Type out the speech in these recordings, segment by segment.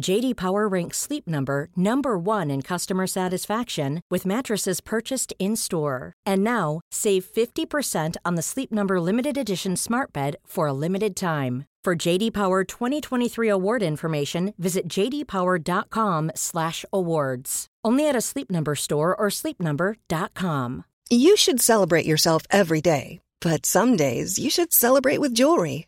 JD Power ranks Sleep Number number 1 in customer satisfaction with mattresses purchased in-store. And now, save 50% on the Sleep Number limited edition Smart Bed for a limited time. For JD Power 2023 award information, visit jdpower.com/awards. Only at a Sleep Number store or sleepnumber.com. You should celebrate yourself every day, but some days you should celebrate with jewelry.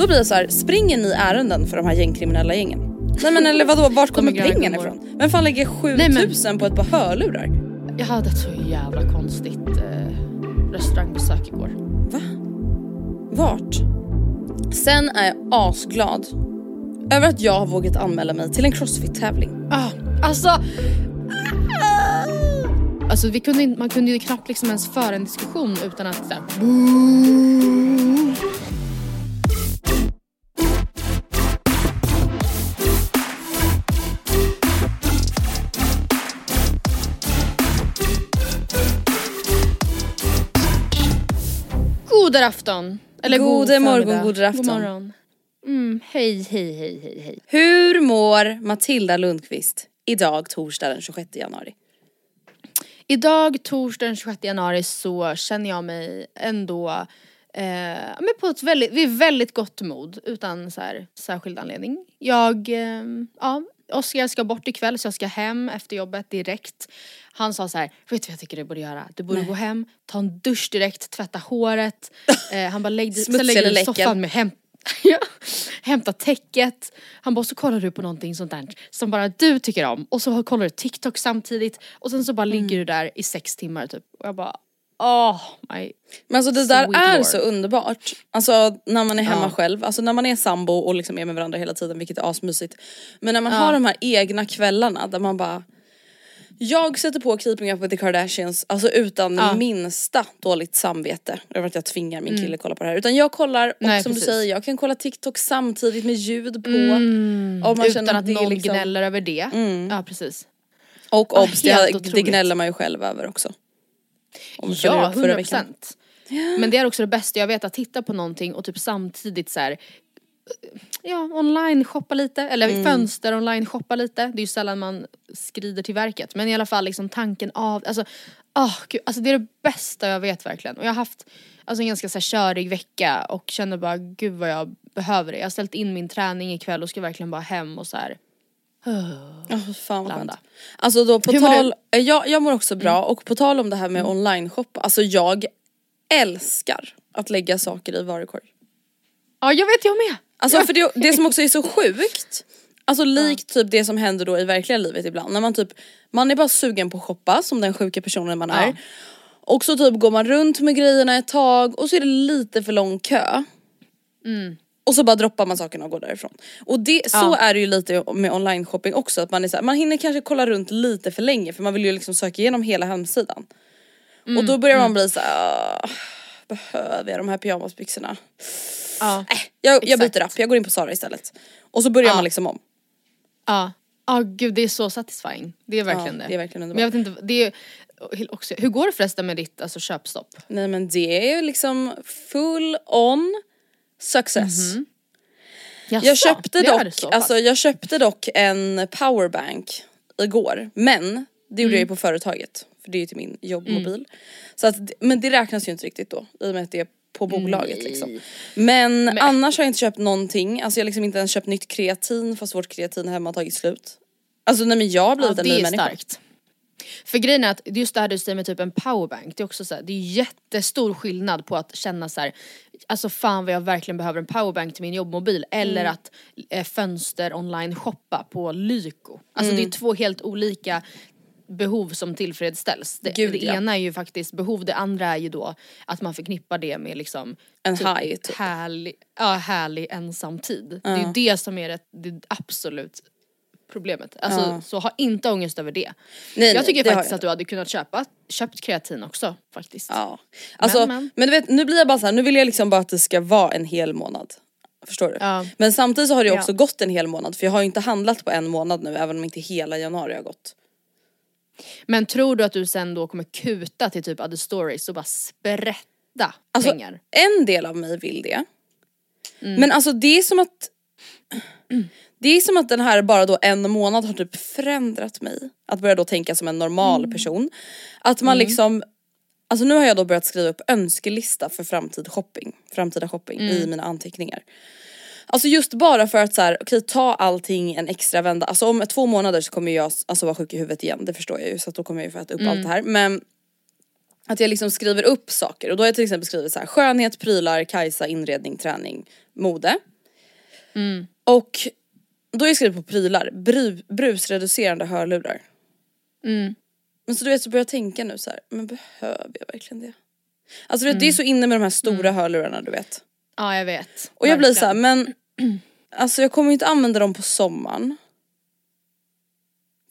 Då blir det så här, springer ni ärenden för de här gängkriminella gängen? Nej men eller vadå, vart kommer är pengarna ifrån? Vem fan lägger 7000 på ett par hörlurar? Jag hade ett så jävla konstigt eh, restaurangbesök igår. Va? Vart? Sen är jag asglad över att jag har vågat anmäla mig till en crossfit-tävling. Ah, alltså... Alltså vi kunde, man kunde ju knappt liksom ens föra en diskussion utan att så God afton! Eller god Gode morgon, god afton. God morgon. Mm, hej, hej, hej, hej, hej. Hur mår Matilda Lundqvist idag torsdag den 26 januari? Idag, torsdag den 26 januari, så känner jag mig ändå eh, men på ett väldigt, vid väldigt gott mod utan så här, särskild anledning. Jag, eh, ja, Oskar ska bort ikväll så jag ska hem efter jobbet direkt. Han sa så här, vet du vad jag tycker du borde göra? Du borde gå hem, ta en dusch direkt, tvätta håret. Eh, han bara lägg dig, i soffan med Ja, hämta täcket. Han bara, så kollar du på någonting sånt där som bara du tycker om. Och så kollar du TikTok samtidigt. Och sen så bara ligger du där i sex timmar typ. Och jag bara, åh my. Men alltså det där är lord. så underbart. Alltså när man är hemma Ja. själv, alltså när man är sambo och liksom är med varandra hela tiden vilket är asmysigt. Men när man har de här egna kvällarna där man bara jag sätter på Keeping Up With The Kardashians alltså utan Ja. minsta dåligt samvete över att jag tvingar min kille att kolla på det här. Utan jag kollar och Nej, som precis. du säger jag kan kolla TikTok samtidigt med ljud på. Mm, utan känner att är någon liksom- gnäller över det. Ja precis. Och Ah, obs, det, det gnäller man ju själv över också. Ja, upp förra 100 veckan. procent. Men det är också det bästa jag vet, att titta på någonting och typ samtidigt så här. Ja, online shoppa lite, eller Mm. fönster online shoppa lite. Det är ju sällan man skrider till verket. Men i alla fall liksom tanken av, alltså, åh gud, alltså det är det bästa jag vet verkligen. Och jag har haft alltså, en ganska så här, körig vecka och känner bara gud vad jag behöver det. Jag har ställt in min träning ikväll och ska verkligen bara hem och så här. Ja, fan vad skönt. Alltså då på Hur Mm. tal, jag, jag mår också bra och på tal om det här med online shoppa, alltså jag älskar att lägga saker i varukorg. Ja jag vet jag med. Alltså för det, det som också är så sjukt, alltså likt typ det som händer då i verkliga livet ibland när man typ, man är bara sugen på att shoppa som den sjuka personen man är. Ja. Och så typ går man runt med grejerna ett tag och så är det lite för lång kö. Och så bara droppar man sakerna och går därifrån. Och det, så Ja. är det ju lite med online shopping också, att man är så här, man hinner kanske kolla runt lite för länge för man vill ju liksom söka igenom hela hemsidan. och då börjar man bli så här, "Ah, behöver jag de här pyjamasbyxorna? Ja. Äh, jag, jag byter app, jag går in på Zara istället. Och så börjar Ja. man liksom om. Ja. Ja gud det är så satisfying. Det är verkligen Ja, det. det är verkligen Men jag vet inte, det är också, hur går det förresten med ditt alltså, köpstopp? Nej men det är ju liksom full on success. Jaså, Jag köpte dock, alltså jag köpte dock en powerbank igår men det gjorde jag ju Mm. på företaget för det är ju till min jobbmobil. Så att, men det räknas ju inte riktigt då i och med att det är på bolaget liksom. Men, annars har jag inte köpt någonting, alltså jag har liksom inte ens köpt nytt kreatin fast vårt kreatin hemma har tagit slut. Alltså nej men jag har blivit ja, en det ny är människa. starkt. För grejen är att just det här du säger med typ en powerbank, det är också så här, det är jättestor skillnad på att känna så här, alltså fan vad jag verkligen behöver en powerbank till min jobbmobil eller Mm. att eh, fönster online shoppa på Lyko. Alltså Mm. det är två helt olika behov som tillfredsställs. Det, Gud, det ja. ena är ju faktiskt behov, det andra är ju då att man förknippar det med liksom En high typ. härlig, ja, härlig ensam tid. Det är ju det som är det, det absolut problemet. Alltså Ja. så ha inte ångest över det. Nej, jag nej, tycker har faktiskt jag att du hade kunnat köpa, köpt kreatin också faktiskt. Ja. Alltså, men, Men, men. du vet nu blir jag bara så här, nu vill jag liksom bara att det ska vara en hel månad. Förstår du? Ja. Men samtidigt så har det ju Ja. också gått en hel månad för jag har ju inte handlat på en månad nu även om inte hela januari har gått. Men tror du att du sen då kommer kuta till typ other stories och bara sprätta Alltså pengar? en del av mig vill det. Mm. Men alltså det är som att det är som att den här bara då en månad har typ förändrat mig. Att börja då tänka som en normal Mm. person. Att man liksom Alltså nu har jag då börjat skriva upp önskelista för framtid shopping, framtida shopping i Mm. mina anteckningar. Alltså just bara för att så här, okej ta allting en extra vända. Alltså om två månader så kommer jag alltså vara sjuk i huvudet igen, det förstår jag ju så att då kommer jag ju få äta upp Mm. allt det här. Men att jag liksom skriver upp saker och då har jag till exempel skrivit så här skönhet, prylar, Kajsa, inredning, träning, mode. Mm. Och då har jag skrivit på prylar, bru, brusreducerande hörlurar. Mm. Men så du vet så börjar jag tänka nu så här, men behöver jag verkligen det? Alltså du vet, det Mm. är så inne med de här stora hörlurarna du vet. Ja jag vet. Och jag blir Verkligen. så här, men alltså jag kommer inte använda dem på sommaren.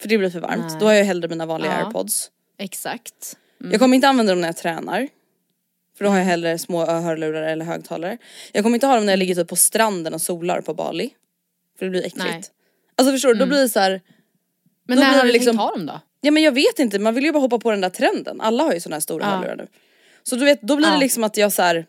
För det blir för varmt, Nej. då har jag hellre mina vanliga Ja. airpods. Exakt. Jag kommer inte använda dem när jag tränar. För då har jag hellre små hörlurar eller högtalare. Jag kommer inte ha dem när jag ligger typ på stranden och solar på Bali. För det blir äckligt. Nej. Alltså förstår du, då blir det så här. Men när har det du liksom- tänkt ha dem då? ja men jag vet inte, man vill ju bara hoppa på den där trenden. Alla har ju såna här stora Ja. hörlurar nu. Så du vet, då blir det Ja. liksom att jag så här.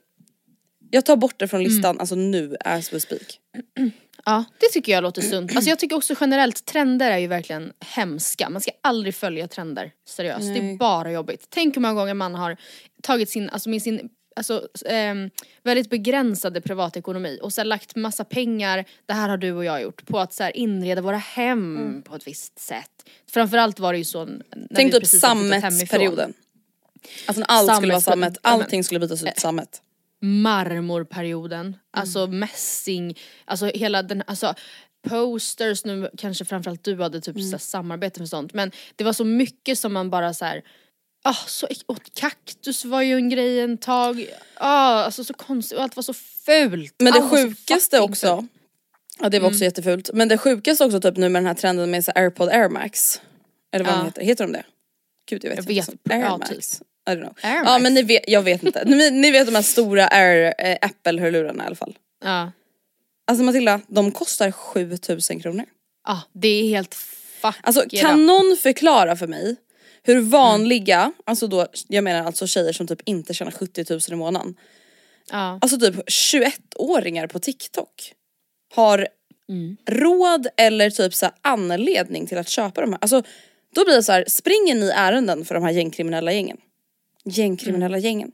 Jag tar bort det från listan, Mm. alltså nu as we speak. Ja, det tycker jag låter sunt. Alltså jag tycker också generellt trender är ju verkligen hemska. Man ska aldrig följa trender, seriöst. Det är Nej. bara jobbigt. Tänk hur många gånger man har tagit sin, alltså med sin Alltså ehm, väldigt begränsade privatekonomi och så här lagt massa pengar, det här har du och jag gjort, på att så här inreda våra hem på ett visst sätt. Framförallt var det ju så när Tänk vi typ sammetsperioden. Alltså när allt skulle vara sammet, allting skulle bytas ut till sammet. Marmorperioden, alltså mässing, alltså hela den, alltså posters nu kanske framförallt du hade typ så här samarbete med sånt men det var så mycket som man bara så här. Ah, så, och kaktus var ju en grej en tag, ah, alltså så konstigt och allt var så fult. Men det Allt sjukaste också, fult. ja det var Mm. också jättefult, men det sjukaste också typ nu med den här trenden med så airpod air max. Eller vad Ja. heter, heter de det? Gud jag vet Jag inte. vet, sånt. ja, air typ. I don't know. Air Ja men ni vet, jag vet inte. Ni, ni vet de här stora air, eh, apple hörlurarna i alla fall. Ja. Alltså Matilda, de kostar 7000 kronor. ah, det är helt fuck Alltså kan någon förklara för mig hur vanliga, alltså då, jag menar alltså tjejer som typ inte tjänar 70 000 i månaden. Ja. Alltså typ 21-åringar på TikTok har Mm. råd eller typ så anledning till att köpa de här. Alltså då blir det så här, springer ni ärenden för de här gängkriminella gängen? Gängkriminella gängen.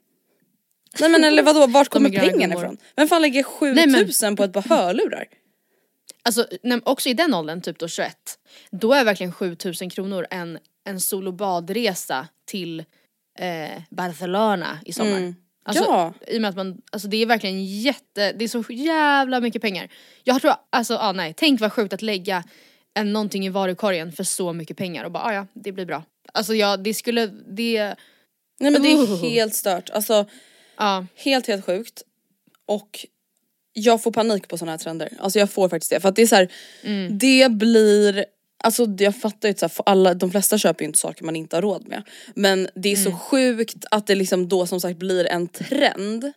Nej men eller vadå, vart kommer pengarna ifrån? Vem fan lägger Nej, men- 7000 på ett par hörlurar? Alltså nej, också i den åldern, typ då 21, då är verkligen 7000 kronor en, en solo badresa till eh, Barcelona i sommar. Mm. Alltså, Ja. I och med att man, alltså det är verkligen jätte, det är så jävla mycket pengar. Jag tror, alltså ah, nej, tänk vad sjukt att lägga en, någonting i varukorgen för så mycket pengar och bara ah, ja det blir bra. Alltså ja, det skulle, det, Nej men det är helt stört. Alltså ja. helt helt sjukt. Och jag får panik på såna här trender. Alltså jag får faktiskt det. För att det är så här, Mm. det blir Alltså jag fattar ju för alla, de flesta köper ju inte saker man inte har råd med. Men det är Mm. så sjukt att det liksom då som sagt blir en trend med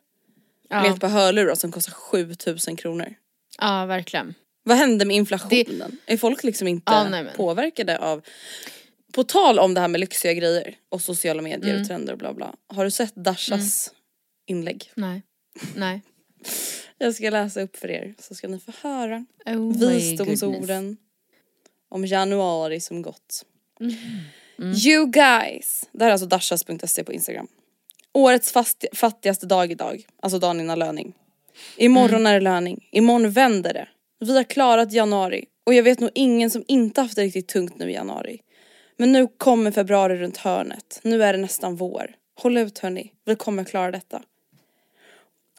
Ja, ett par hörlurar som kostar 7000 kronor. ja verkligen. Vad hände med inflationen? Är folk liksom inte Ja, nej, påverkade av på tal om det här med lyxiga grejer och sociala medier Mm. och trender och bla bla. Har du sett Dashas inlägg? Nej. Nej. Jag ska läsa upp för er så ska ni få höra Oh visdomsorden om januari som gått. Mm. You guys! Det här är alltså dashas.se på Instagram. Årets fast, fattigaste dag idag, alltså dagen innan löning. Imorgon Mm. är det löning, imorgon vänder det. Vi har klarat januari och jag vet nog ingen som inte haft det riktigt tungt nu i januari. Men nu kommer februari runt hörnet, nu är det nästan vår. Håll ut hörni, vi kommer klara detta.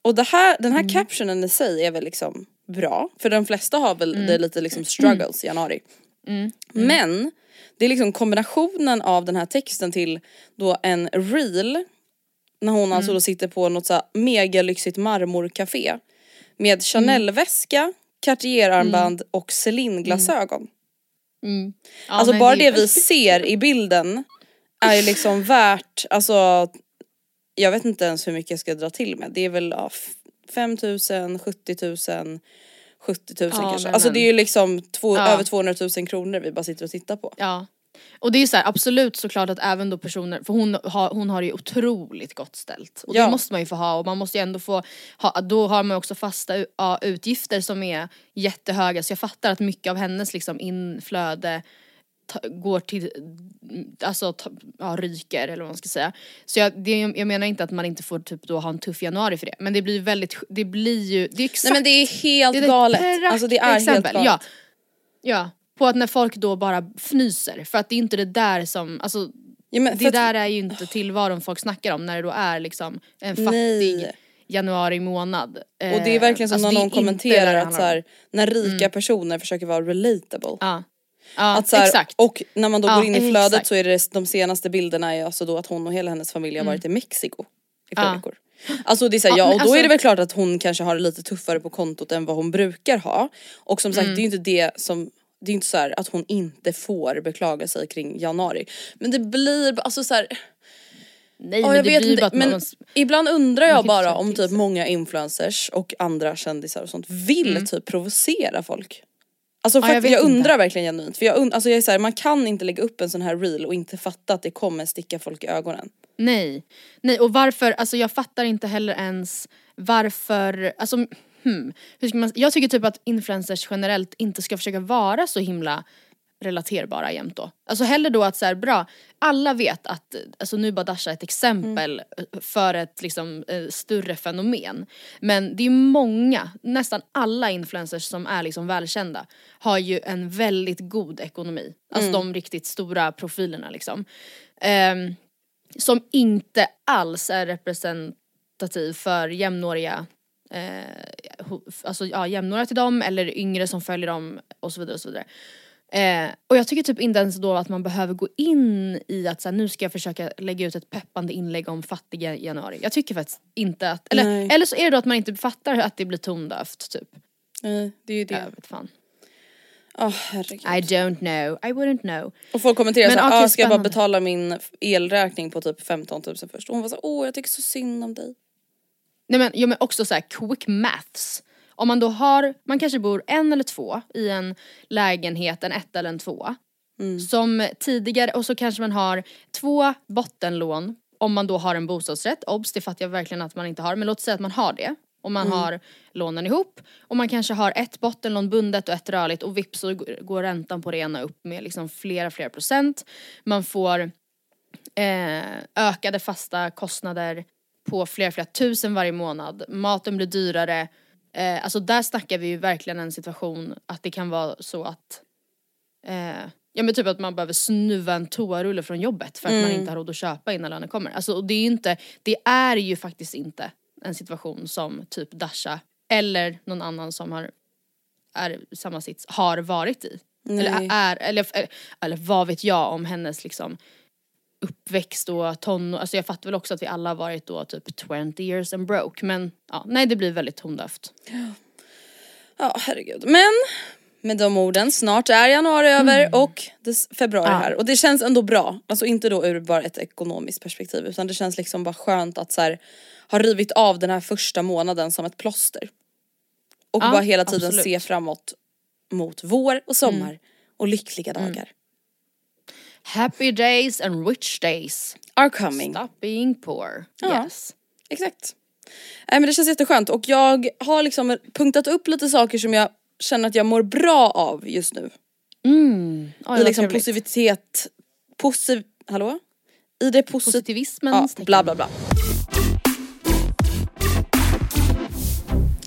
Och det här, den här captionen i sig är väl liksom bra, för de flesta har väl det lite liksom struggles i januari. Men det är liksom kombinationen av den här texten till då en reel när hon alltså då sitter på något så här megalyxigt marmorcafé med Chanel-väska, Cartier-armband och Celine-glasögon. Mm. Ja, Alltså bara det det vi ser i bilden är ju liksom värt, alltså jag vet inte ens hur mycket jag ska dra till med. Det är väl ja, f- 5 000, 70 000, 70 000 Ja, kanske. nej, alltså men- det är ju liksom två, Ja. över 200 000 kronor vi bara sitter och tittar på. Ja. Och det är så här, absolut såklart att även då personer, för hon har, hon har det ju otroligt gott ställt. Och Ja. det måste man ju få ha och man måste ju ändå få ha, då har man också fasta utgifter som är jättehöga så jag fattar att mycket av hennes liksom inflöde går till, alltså ja, ryker eller vad man ska säga. Så jag, det, jag menar inte att man inte får typ då ha en tuff januari för det men det blir väldigt, det blir ju, det är exakt Nej men det är helt det är galet. Alltså det är helt praktexempel, galet. Ja. ja, på att när folk då bara fnyser för att det är inte det där som, alltså Ja, det att- där är ju inte tillvaron folk snackar om när det då är liksom en fattig Nej. januari månad. Och det är verkligen som alltså, när någon kommenterar att så här, när rika personer försöker vara relatable. Ja, ja Att så här, exakt. Och när man då Ja, går in i flödet exakt. Mm. så är det de senaste bilderna är alltså då att hon och hela hennes familj har varit i Mexiko i flera veckor. Alltså det är så här, Ja, ja, och då alltså- är det väl klart att hon kanske har det lite tuffare på kontot än vad hon brukar ha. Och som sagt Mm. det är ju inte det som det är inte så här att hon inte får beklaga sig kring januari. Men det blir alltså så här, Nej Ja, jag vet inte, men man, ibland undrar jag bara om typ många influencers och andra kändisar och sånt vill Mm. typ provocera folk. Alltså Ja, för jag jag, vet inte. undrar verkligen genuint för jag, und- alltså jag är så här, man kan inte lägga upp en sån här reel och inte fatta att det kommer sticka folk i ögonen. nej. Nej och varför, alltså jag fattar inte heller ens varför, alltså hmm, hur ska man, jag tycker typ att influencers generellt inte ska försöka vara så himla relaterbara jämt då. Alltså hellre då att så här, bra, alla vet att, alltså nu bara Dasha ett exempel för ett liksom eh, större fenomen. Men det är många, nästan alla influencers som är liksom välkända har ju en väldigt god ekonomi. Alltså de riktigt stora profilerna liksom. Ehm, som inte alls är representativ för jämnåriga eh, alltså ja, jämnåriga till dem eller yngre som följer dem och så vidare och så vidare. Eh, och jag tycker typ inte ens då att man behöver gå in i att så här, nu ska jag försöka lägga ut ett peppande inlägg om fattiga januari. Jag tycker faktiskt inte att, eller, Nej. eller så är det då att man inte fattar att det blir tondövt typ. Nej det är ju det. Jag vet fan. Åh herregud. I don't know, I wouldn't know. Och folk kommenterar Men såhär, okej, ah, ska jag bara betala min elräkning på typ 15 000 först? Och hon var såhär, åh jag tycker så synd om dig. Nej men, ja, men också så här quick maths. Om man då har, man kanske bor en eller två i en lägenhet, en ett eller en två. Som tidigare, och så kanske man har två bottenlån om man då har en bostadsrätt. Obs, det fattar jag verkligen att man inte har, men låt säga att man har det. Och man har lånen ihop och man kanske har ett bottenlån bundet och ett rörligt och vips så går räntan på det ena upp med liksom flera, flera procent. Man får eh, ökade fasta kostnader på flera, flera tusen varje månad. Maten blir dyrare. Eh, alltså där snackar vi ju verkligen en situation att det kan vara så att eh, Ja men typ att man behöver snuva en toarulle från jobbet för att man inte har råd att köpa innan lönen kommer. Alltså och det är ju inte, det är ju faktiskt inte en situation som typ Dasha eller någon annan som har är samma sits har varit i. Eller är, eller, eller vad vet jag om hennes liksom uppväxt och tonår, alltså jag fattar väl också att vi alla har varit då typ 20 years and broke men ja, nej det blir väldigt tondövt. Ja herregud. Men med de orden, snart är januari över och februari Mm. Ja. här. Och det känns ändå bra. Alltså inte då ur bara ett ekonomiskt perspektiv utan det känns liksom bara skönt att så här, ha rivit av den här första månaden som ett plåster. Och Ja, bara hela tiden absolut. se framåt mot vår och sommar Mm. och lyckliga dagar. Happy days and rich days. Are coming. Stop being poor. Ja. Yes. Exakt. Nej men det känns jätteskönt och jag har liksom punktat upp lite saker som jag känner att jag mår bra av just nu. Mm. Oj, I liksom trevligt. positivitet, posiv, hallå? I det positiva, Positivismens ja, bla bla bla.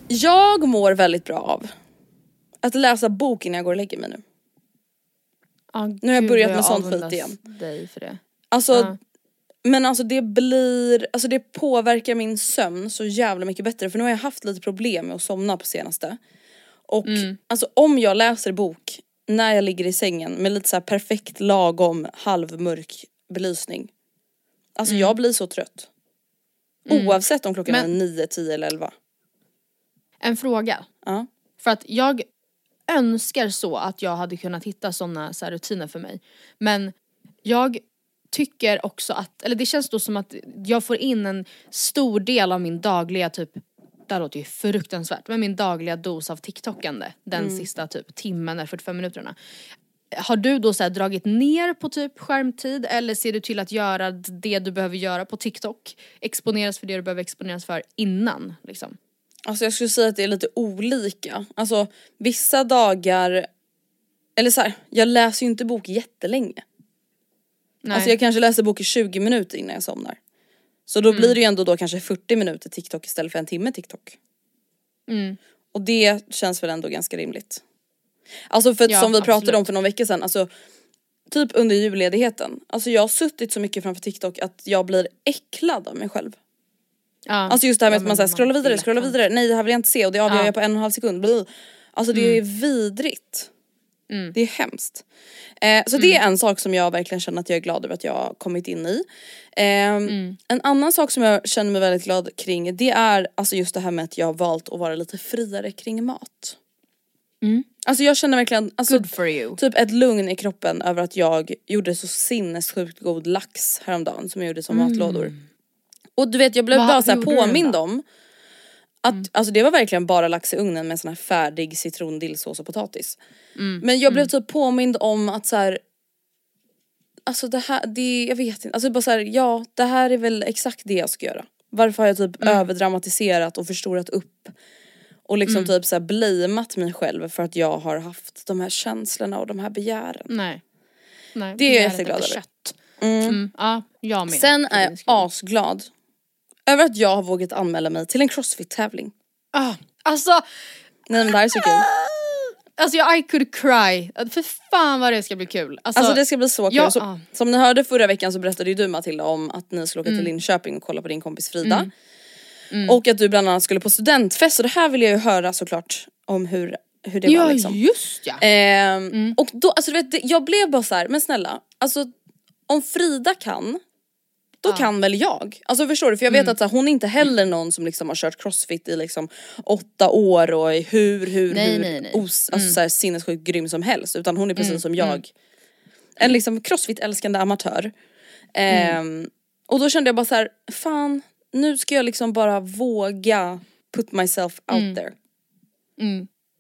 Jag mår väldigt bra av att läsa bok innan jag går och lägger mig nu. Ah, Nu har jag börjat med sånt skit igen. dig för det. Alltså, Ja. men alltså det blir, alltså det påverkar min sömn så jävla mycket bättre för nu har jag haft lite problem med att somna på senaste. Och Mm. alltså om jag läser bok när jag ligger i sängen med lite så perfekt lagom halvmörk belysning. Alltså jag blir så trött. Oavsett om klockan Mm. Men- är 9, 10 eller 11. En fråga. Ja. För att jag önskar så att jag hade kunnat hitta sådana så här rutiner för mig. Men jag tycker också att, eller det känns då som att jag får in en stor del av min dagliga typ, det här låter ju fruktansvärt, men min dagliga dos av TikTokande den sista typ timmen eller 45 minuterna. Har du då så dragit ner på typ skärmtid eller ser du till att göra det du behöver göra på TikTok? Exponeras för det du behöver exponeras för innan liksom? Alltså jag skulle säga att det är lite olika. Alltså vissa dagar, eller så här, jag läser ju inte bok jättelänge. Nej. Alltså jag kanske läser bok i 20 minuter innan jag somnar. Så då blir det ju ändå då kanske 40 minuter TikTok istället för en timme TikTok. Mm. Och det känns väl ändå ganska rimligt. Alltså för att Ja, som vi pratade absolut. om för någon vecka sedan, alltså typ under julledigheten. Alltså jag har suttit så mycket framför TikTok att jag blir äcklad av mig själv. Ja. Alltså just det här med Ja, att man scrollar vidare, scrollar vidare, nej det här vill jag inte se och det avgör Ja. Mm. jag på en och en halv sekund. Bli. Alltså det är vidrigt. Det är hemskt. Eh, så Mm. det är en sak som jag verkligen känner att jag är glad över att jag har kommit in i. Ehm, Mm. En annan sak som jag känner mig väldigt glad kring det är alltså just det här med att jag har valt att vara lite friare kring mat. Alltså jag känner verkligen, alltså, Mm. Typ ett lugn i kroppen över att jag gjorde så sinnessjukt god lax häromdagen som jag gjorde som matlådor. Och du vet jag blev Mm. Vad- bara så påmind om att alltså det var verkligen bara lax i ugnen med sån här färdig citrondillsås och potatis. Mm. Men jag blev typ påmind om att så här. Alltså det här, det, jag vet inte, alltså bara så här, ja det här är väl exakt det jag ska göra. Varför har jag typ Mm. överdramatiserat och förstorat upp och liksom typ så här blamat mig själv för att jag har haft de här känslorna och de här begären. Nej. Nej. Det är jag jätteglad över. Kött. Mm. Ja, jag med. Sen är jag asglad över att jag har vågat anmäla mig till en crossfit-tävling. Ah, alltså, Nej men det här är så kul. alltså jag, I could cry. För fan vad det ska bli kul. Alltså, Alltså det ska bli så kul. ja, så, ja. Som ni hörde förra veckan så berättade ju du Matilda om att ni skulle åka Mm. till Linköping och kolla på din kompis Frida. Och att du bland annat skulle på studentfest och det här vill jag ju höra såklart om hur, hur det ja var liksom. just ja. Ehm, Och då, alltså du vet, jag blev bara så här, men snälla, alltså om Frida kan, då kan väl jag? Alltså förstår du? För jag vet Mm. att så här, hon är inte heller någon som liksom har kört crossfit i liksom åtta år och är hur, hur, Nej, hur nej, Mm. nej. Os, alltså, så här, sinnessjukt grym som helst. Utan hon är precis som jag. En liksom crossfit-älskande amatör. Mm. Ehm, och då kände jag bara så här, fan nu ska jag liksom bara våga put myself out there.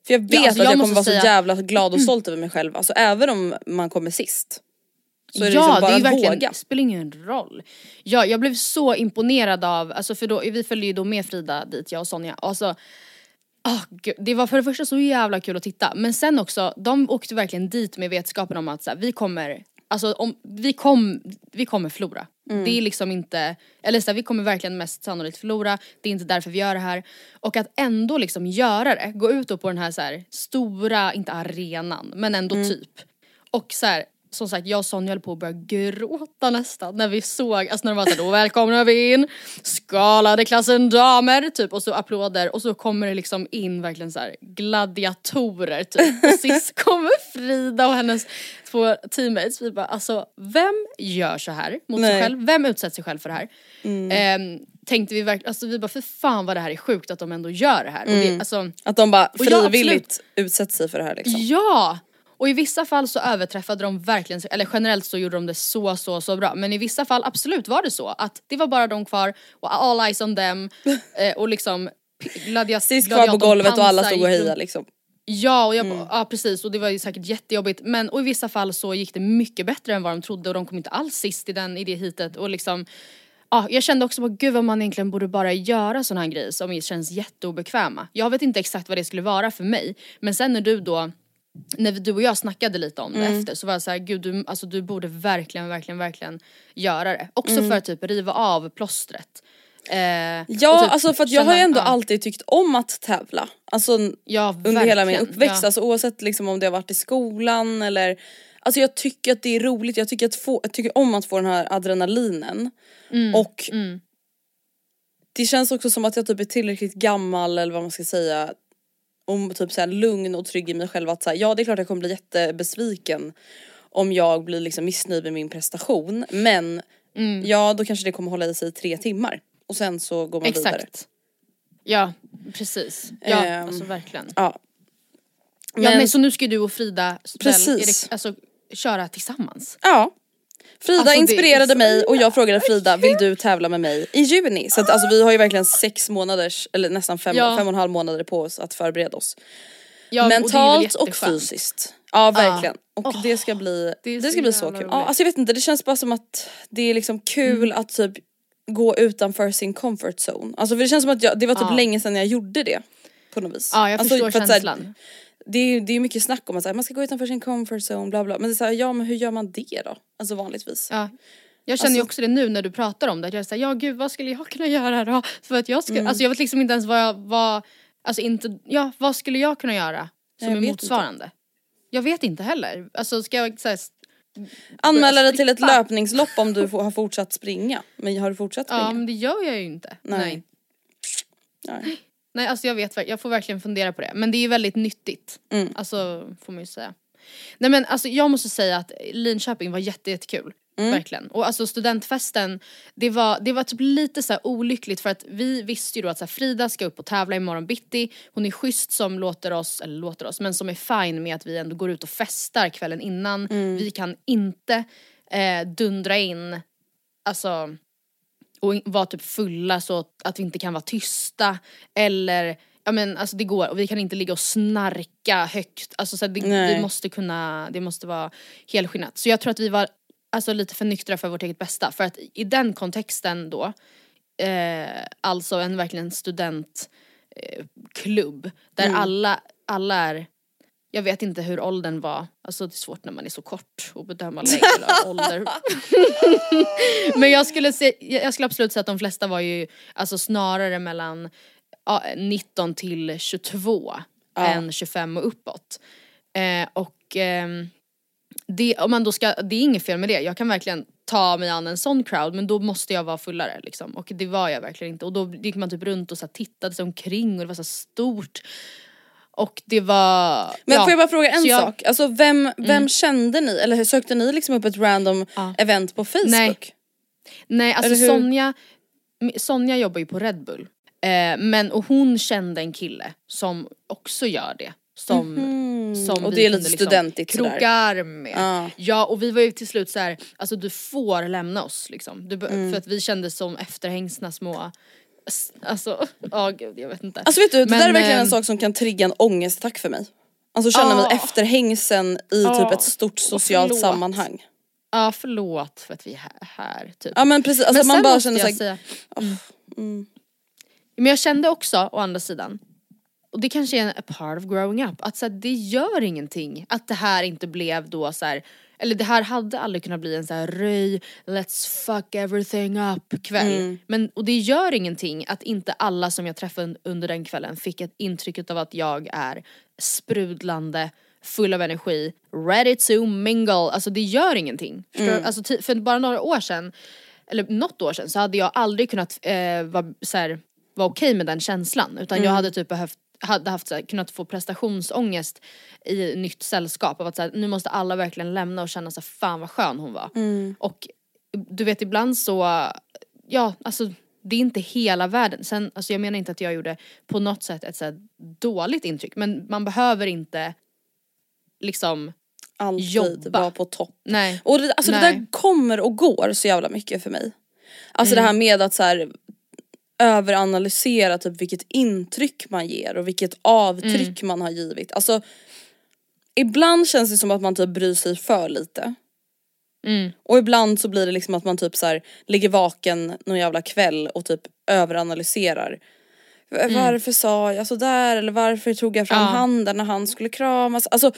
För jag vet Mm. alltså, att jag jag kommer vara så säga- Mm. jävla glad och stolt över mig själv. Alltså även om man kommer sist. Så är det ja, liksom bara det är att verkligen, våga. det spelar ingen roll. Ja, jag blev så imponerad av, alltså för då, vi följde ju då med Frida dit, jag och Sonja. Alltså, gud, det var för det första så jävla kul att titta, men sen också, de åkte verkligen dit med vetskapen om att så här, vi kommer, alltså om, vi, kom, vi kommer förlora. Mm. Det är liksom inte, eller så här, vi kommer verkligen mest sannolikt förlora, det är inte därför vi gör det här. Och att ändå liksom göra det, gå ut då på den här, så här stora, inte arenan, men ändå Mm. typ. Och så som sagt jag och Sonja höll på att börja gråta nästan när vi såg, alltså när de var såhär då välkomnar vi in skalade klassen damer typ och så applåder och så kommer det liksom in verkligen så här gladiatorer typ och sist kommer Frida och hennes två teammates vi bara alltså vem gör så här mot Nej. sig själv, vem utsätter sig själv för det här? Ehm, tänkte vi verkligen, alltså vi bara för fan vad det här är sjukt att de ändå gör det här och det, alltså Att de bara Och ja, frivilligt utsätter sig för det här liksom. Ja! Och i vissa fall så överträffade de verkligen, eller generellt så gjorde de det så så så bra. Men i vissa fall absolut var det så att det var bara de kvar och all eyes on them. Eh, och liksom p- gladia- Sist kvar på golvet och alla stod och hejade liksom. Ja, och jag, Mm. ja precis. Och det var ju säkert jättejobbigt. Men och i vissa fall så gick det mycket bättre än vad de trodde och de kom inte alls sist i, den, i det hitet och liksom Ja, jag kände också på gud vad man egentligen borde bara göra såna här grejer som känns jätteobekväma. Jag vet inte exakt vad det skulle vara för mig. Men sen när du då när du och jag snackade lite om det Mm. efter så var jag såhär, gud du, alltså, du borde verkligen, verkligen, verkligen göra det. Också Mm. för att typ riva av plåstret. Eh, Ja typ alltså för att jag har ju ändå ja, alltid tyckt om att tävla. Alltså ja, under hela min uppväxt, ja. alltså oavsett liksom om det har varit i skolan eller Alltså jag tycker att det är roligt, jag tycker, att få, jag tycker om att få den här adrenalinen. Mm, Och mm. det känns också som att jag typ är tillräckligt gammal eller vad man ska säga och typ så här lugn och trygg i mig själv att så här, ja det är klart jag kommer bli jättebesviken om jag blir liksom missnöjd med min prestation men Mm. ja då kanske det kommer hålla i sig i tre timmar och sen så går man vidare. Exakt. Ja, precis. Ja, Ehm, alltså verkligen. Ja. ja, Men, så nu ska du och Frida Precis. Erik, alltså, köra tillsammans. ja. Frida Alltså, inspirerade mig och jag frågade Frida vill du tävla med mig i juni? Så att alltså vi har ju verkligen sex månaders eller nästan fem, Ja. fem och en halv månader på oss att förbereda oss. Ja, och Mentalt och, jätteskönt. fysiskt. Ja verkligen. Och Åh, det ska bli, det det ska bli så kul. roligt. Mm. Ja, alltså jag vet inte, det känns bara som att det är liksom kul att typ gå utanför sin comfort zone. Alltså för det känns som att jag, det var typ Ja. länge sedan jag gjorde det. På något vis. Ja, jag alltså, förstår för att så här, känslan. Det är ju det är mycket snack om att här, man ska gå utanför sin comfort zone bla bla. Men det är så här, ja men hur gör man det då? Alltså vanligtvis. Ja. Jag känner ju Alltså- också det nu när du pratar om det, att jag såhär, ja gud vad skulle jag kunna göra då? För att jag ska, Mm. alltså jag vet liksom inte ens vad jag, vad, alltså inte, ja vad skulle jag kunna göra som Jag är motsvarande? Jag vet inte heller. Alltså ska jag såhär, Anmäla dig till ett löpningslopp om du har fortsatt springa. Men har du fortsatt springa? ja men det gör jag ju inte. Nej. Nej. Nej. Nej alltså jag vet, jag får verkligen fundera på det. Men det är ju väldigt nyttigt. Mm. Alltså får man ju säga. Nej men alltså jag måste säga att Linköping var jätte, jättekul. Mm. Verkligen. Och alltså studentfesten, det var, det var typ lite så olyckligt för att vi visste ju då att så Frida ska upp och tävla imorgon bitti. Hon är schysst som låter oss, eller låter oss, men som är fine med att vi ändå går ut och festar kvällen innan. Mm. Vi kan inte eh, dundra in, alltså och vara typ fulla så att- vi inte kan vara tysta eller Ja men alltså det går och vi kan inte ligga och snarka högt, alltså så det, vi måste kunna, det måste vara helskinnat. Så jag tror att vi var alltså lite för nyktra för vårt eget bästa för att i den kontexten då, eh, alltså en verkligen studentklubb eh, där Mm. alla, alla är jag vet inte hur åldern var, alltså det är svårt när man är så kort att bedöma längd eller ålder. Men jag skulle, se, jag skulle absolut säga att de flesta var ju alltså snarare mellan ja, 19 till 22 Ja. än 25 och uppåt. Eh, och ehm, det, om man då ska, det är inget fel med det, jag kan verkligen ta mig an en sån crowd men då måste jag vara fullare liksom. Och det var jag verkligen inte och då gick man typ runt och så tittade sig omkring och det var så stort. Och det var... Men ja. får jag bara fråga en jag- sak? Alltså vem, vem kände ni? Eller sökte ni liksom upp ett random Ja. event på Facebook? Nej. Nej alltså? Sonja, Sonja jobbar ju på Red Bull. Eh, men och hon kände en kille som också gör det. Som, Mhm. som Och vi det är lite liksom studentigt kroka arm med. Ja. Ja och vi var ju till slut så här, alltså du får lämna oss liksom. Du, Mm. För att vi kändes som efterhängsna små, alltså, ja gud jag vet inte. Alltså vet du, det Men, där är verkligen en ehm, sak som kan trigga en ångestattack för mig. Alltså känna mig efterhängsen i typ ett stort socialt sammanhang. Ja förlåt för att vi är här, här typ. Ja men precis, alltså Men man bara känner såhär, säga, mm. Men jag kände också å andra sidan, och det kanske är en part of growing up, att så här, det gör ingenting att det här inte blev då så här, eller det här hade aldrig kunnat bli en så här röj, let's fuck everything up kväll. Mm. Men, och det gör ingenting att inte alla som jag träffade un- under den kvällen fick ett intryck av att jag är sprudlande, full av energi, ready to mingle. Alltså det gör ingenting. Mm. Alltså, för bara några år sedan, eller något år sedan så hade jag aldrig kunnat eh, vara så här, vara okej med den känslan utan Mm. jag hade typ behövt hade haft så här, kunnat få prestationsångest i nytt sällskap av att så här, nu måste alla verkligen lämna och känna så här, fan vad skön hon var. Mm. Och du vet ibland så, ja alltså det är inte hela världen. Sen, alltså jag menar inte att jag gjorde på något sätt ett så dåligt intryck men man behöver inte liksom, alltid Jobba. vara på topp. nej. Och det, alltså det Nej. där kommer och går så jävla mycket för mig. Alltså Mm. det här med att så här, överanalysera typ vilket intryck man ger och vilket avtryck Mm. man har givit. Alltså ibland känns det som att man typ bryr sig för lite. Mm. Och ibland så blir det liksom att man typ så här ligger vaken någon jävla kväll och typ överanalyserar. V- Varför sa jag sådär eller varför tog jag fram Mm. Ja. handen när han skulle kramas? Alltså,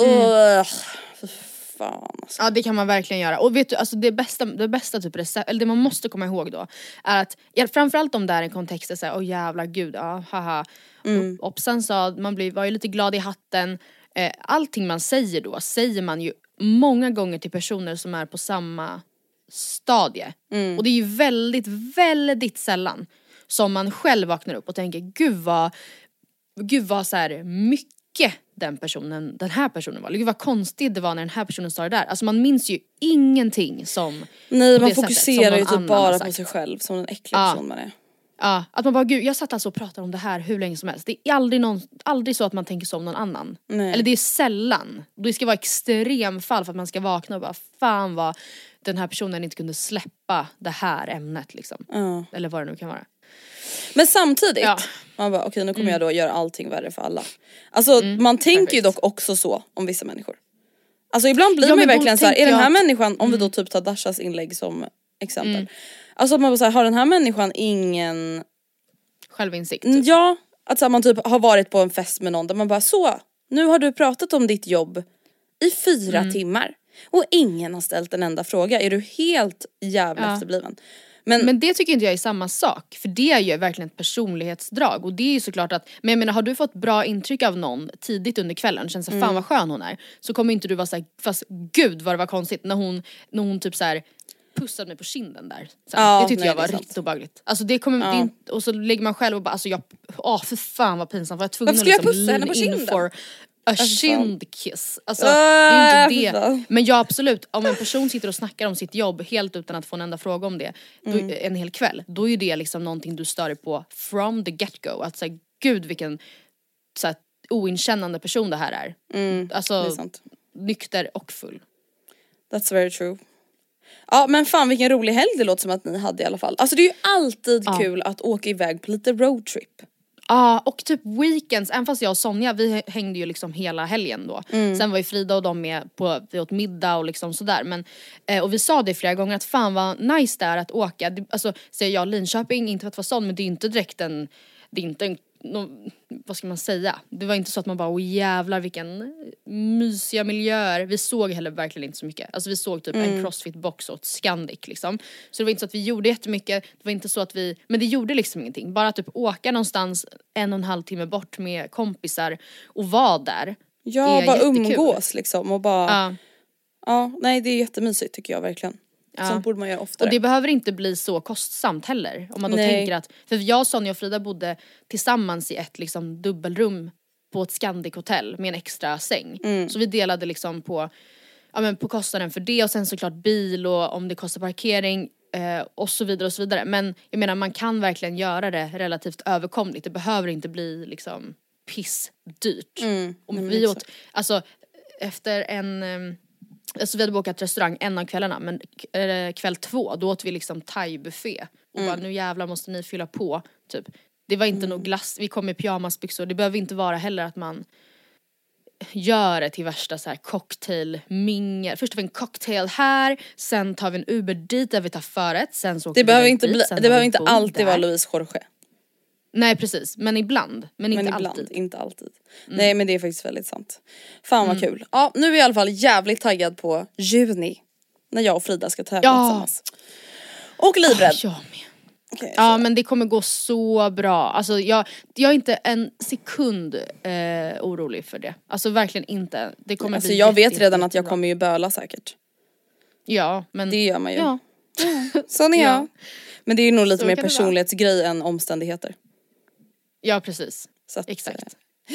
mm. Fan alltså. Ja det kan man verkligen göra. Och vet du, alltså det bästa, det bästa typ recept, eller det man måste komma ihåg då är att, framförallt om det är en kontext där såhär, åh jävla gud, ja haha. Mm. Hoppsan sa, man blir, var ju lite glad i hatten. Eh, allting man säger då säger man ju många gånger till personer som är på samma stadie. Och det är ju väldigt, väldigt sällan som man själv vaknar upp och tänker gud vad, gud vad så här mycket den personen, den här personen var. Gud vad konstigt det var när den här personen sa det där. Alltså man minns ju ingenting som Nej man fokuserar ju typ bara på sig själv som den äckliga Ja. person man är. Ja, att man bara gud jag satt alltså och pratade om det här hur länge som helst. Det är aldrig, någon, aldrig så att man tänker så om någon annan. Nej. Eller det är sällan. Det ska vara extremfall för att man ska vakna och bara fan vad den här personen inte kunde släppa det här ämnet liksom. Ja. Eller vad det nu kan vara. Men samtidigt, Ja. man bara okej nu kommer Mm. jag då göra allting värre för alla. Alltså man tänker ju perfekt. dock också så om vissa människor. Alltså ibland blir Ja, man ju verkligen så här, är den här jag Mm. människan, om vi då typ tar Dashas inlägg som exempel. Alltså att man bara så här, har den här människan ingen, Självinsikt. Mm, typ. ja att så här, man typ har varit på en fest med någon där man bara så, nu har du pratat om ditt jobb i fyra Mm. timmar och ingen har ställt en enda fråga, är du helt jävla Ja. efterbliven? Men, Men det tycker inte jag är samma sak, för det är ju verkligen ett personlighetsdrag och det är ju såklart att, men jag menar har du fått bra intryck av någon tidigt under kvällen, känns det Mm. fan vad skön hon är, så kommer inte du vara såhär, fast gud vad det var konstigt när hon, när hon typ såhär pussade mig på kinden där. Ja, det tyckte nej, jag det var riktigt obehagligt. Alltså det kommer, det är inte, och så lägger man själv och bara alltså jag, åh för fan vad pinsamt, var jag tvungen Varför skulle jag att pussa henne på in kinden? for a kind kiss. Alltså det är inte fan. det. Men ja absolut, om en person sitter och snackar om sitt jobb helt utan att få en enda fråga om det då, Mm. en hel kväll, då är det liksom någonting du stör dig på from the get go. Att säga gud vilken så här, oinkännande person det här är. mm, det är Alltså sant. nykter och full. That's very true. Ja men fan vilken rolig helg det låter som att ni hade i alla fall. Alltså det är ju alltid Ja. kul att åka iväg på lite roadtrip. Ja och typ weekends, även fast jag och Sonja vi hängde ju liksom hela helgen då. Sen var ju Frida och de med på, vi åt middag och liksom sådär men eh, och vi sa det flera gånger att fan vad nice det är att åka. Det, alltså säger jag Linköping, inte för att vara sån men det är inte direkt en, det är inte en nå- vad ska man säga? Det var inte så att man bara åh jävlar vilken mysiga miljöer. Vi såg heller verkligen inte så mycket. Alltså vi såg typ en crossfit-box och ett Scandic liksom. Så det var inte så att vi gjorde jättemycket, det var inte så att vi, men det gjorde liksom ingenting. Bara typ åka någonstans en och en halv timme bort med kompisar och vara där. Ja bara jättekul. umgås liksom och bara, ja. Ja. nej det är jättemysigt tycker jag verkligen. Ja. Sånt borde man göra oftare. Och det behöver inte bli så kostsamt heller. Om man då Nej. tänker att, för jag, Sonja och Frida bodde tillsammans i ett liksom dubbelrum på ett Scandic hotell med en extra säng. Mm. Så vi delade liksom på, ja men på kostnaden för det och sen såklart bil och om det kostar parkering eh, och så vidare och så vidare. Men jag menar man kan verkligen göra det relativt överkomligt. Det behöver inte bli liksom pissdyrt. Mm, Och vi åt, alltså efter en ehm, Alltså vi hade bokat restaurang en av kvällarna men eh, kväll två då åt vi liksom thai-buffé. Och Mm. bara nu jävlar måste ni fylla på typ. Det var inte nog glass, vi kom i pyjamasbyxor. Det behöver inte vara heller att man gör det till värsta så här cocktailmingel. Först har vi en cocktail här, sen tar vi en Uber dit där vi tar förrätt, sen så åker det vi behöver iväg inte, dit, bli, det behöver vi inte alltid där. vara Louise Jorge. Nej precis, men ibland. Men inte Men ibland, alltid. Mm. inte alltid. Nej men det är faktiskt väldigt sant. Fan vad kul. Ja nu är jag i alla fall jävligt taggad på juni. När jag och Frida ska tävla Ja. tillsammans. Och livrädd. Med. Okej, Ja men det kommer gå så bra. Alltså jag, jag är inte en sekund eh, orolig för det. Alltså verkligen inte. Det kommer Alltså bli jag vet redan att jag kommer ju böla säkert. Ja men. Det gör man ju. Ja. Sån är Ja. jag. Men det är ju nog lite Så mer personlighetsgrej än omständigheter. Ja precis. Att, Exakt. eh,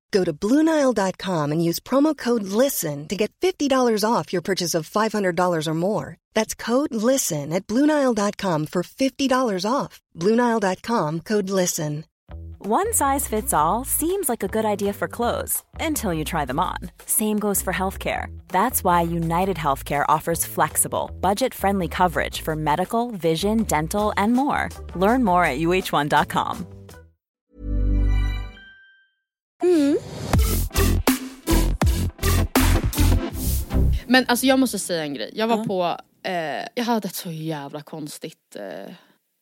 Go to BlueNile.com and use promo code LISTEN to get $50 off your purchase of $500 or more. That's code LISTEN at BlueNile.com for $50 off. BlueNile.com code LISTEN. One size fits all seems like a good idea for clothes until you try them on. Same goes for healthcare. That's why United Healthcare offers flexible, budget friendly coverage for medical, vision, dental, and more. Learn more at uh1.com. Men alltså jag måste säga en grej. Jag var på, eh, jag hade ett så jävla konstigt eh,